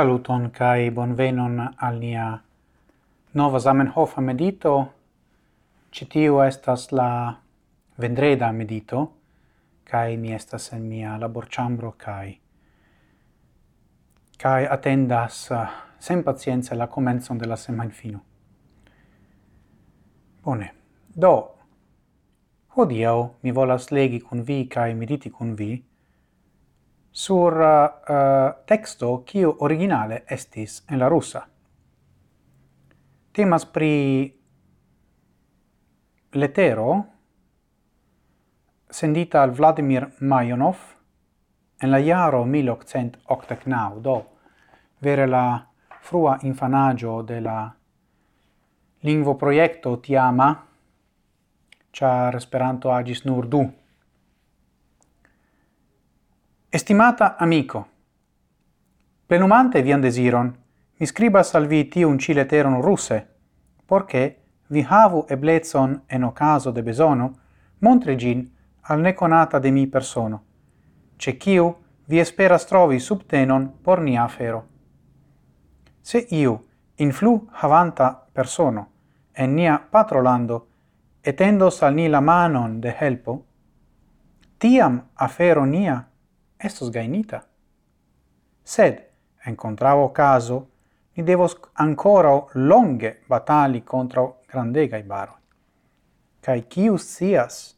Saluton kai bonvenon al nia nova Zamenhof medito. Citiu estas la vendreda medito kai mi estas en mia laborchambro kai kai attendas eh, sen pazienza la comenzon de la semajnfino. Bone. Do hodiau mi volas legi kun vi kai mediti kun vi sur uh, texto quio originale estis en la russa. Temas pri letero sendita al Vladimir Majonov en la jaro 1889, do vere la frua infanaggio de la lingvo proiecto tiama, char Esperanto agis nur du Estimata amico, plenumante vian desiron, mi scribas al vi tiun ci leteron russe, porche vi havu eblezon en ocaso de besono, montre gin al neconata de mi persono, ce ciu vi esperas trovi subtenon por nia afero. Se iu, influ havanta persono, en nia patrolando, etendos al ni la manon de helpo, tiam afero nia estos gainita. Sed, encontravo caso, ni devos ancora longe batali contra grandegai baroi. Cai cius sias,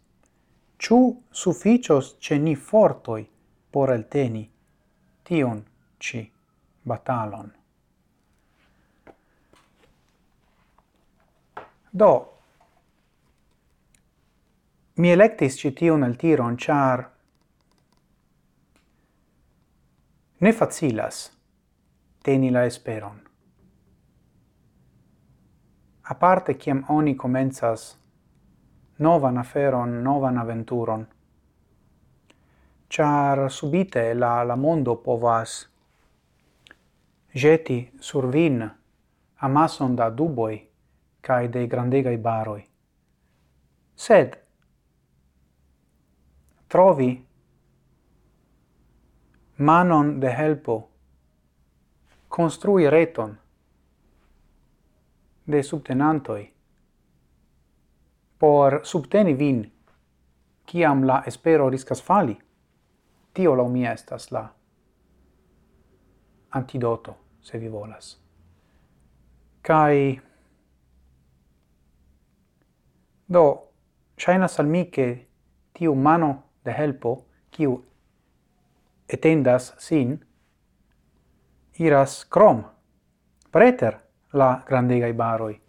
ciu sufficios ce ni fortoi por el teni tion ci batalon. Do, mi electis citiun el tiron, char ne facilas teni la esperon. Aparte ciam oni comenzas novan aferon, novan aventuron, char subite la, la mondo povas jeti sur vin amason da duboi cae de grandegai baroi. Sed, trovi manon de helpo, construi reton de subtenantoi por subteni vin kiam la espero riscas fali. Tio la mia estas la antidoto, se vi volas. Kai Do, shaina al tiu mano de helpo, kiu etendas sin, iras crom, preter la grandegai baroi,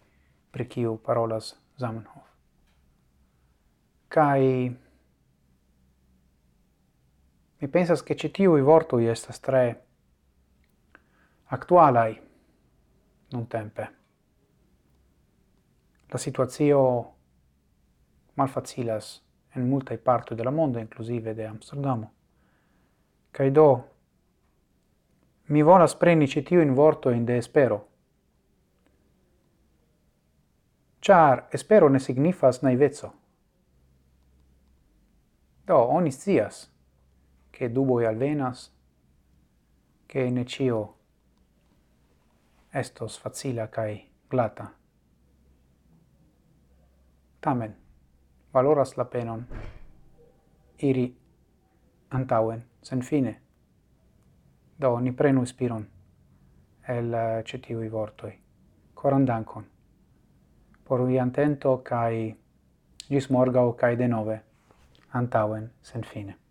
pri kiu parolas Zamenhof. Kai mi pensas che i vorto i estas tre actualai non tempe. La situazio malfacilas en multae parto de la mondo, inclusive de Amsterdamo. Kai do, mi volas preni ĉi vorto in de espero. Char espero ne signifas naiveco. Do, oni scias, che duboi alvenas, che ne cio estos facila kai glata. Tamen, valoras la penon, iri antauen, sen fine. Do, ni prenu spiron el eh, cetiui vortoi. Coran dankon por vi antento cae gis morgau cae denove antauen sen fine.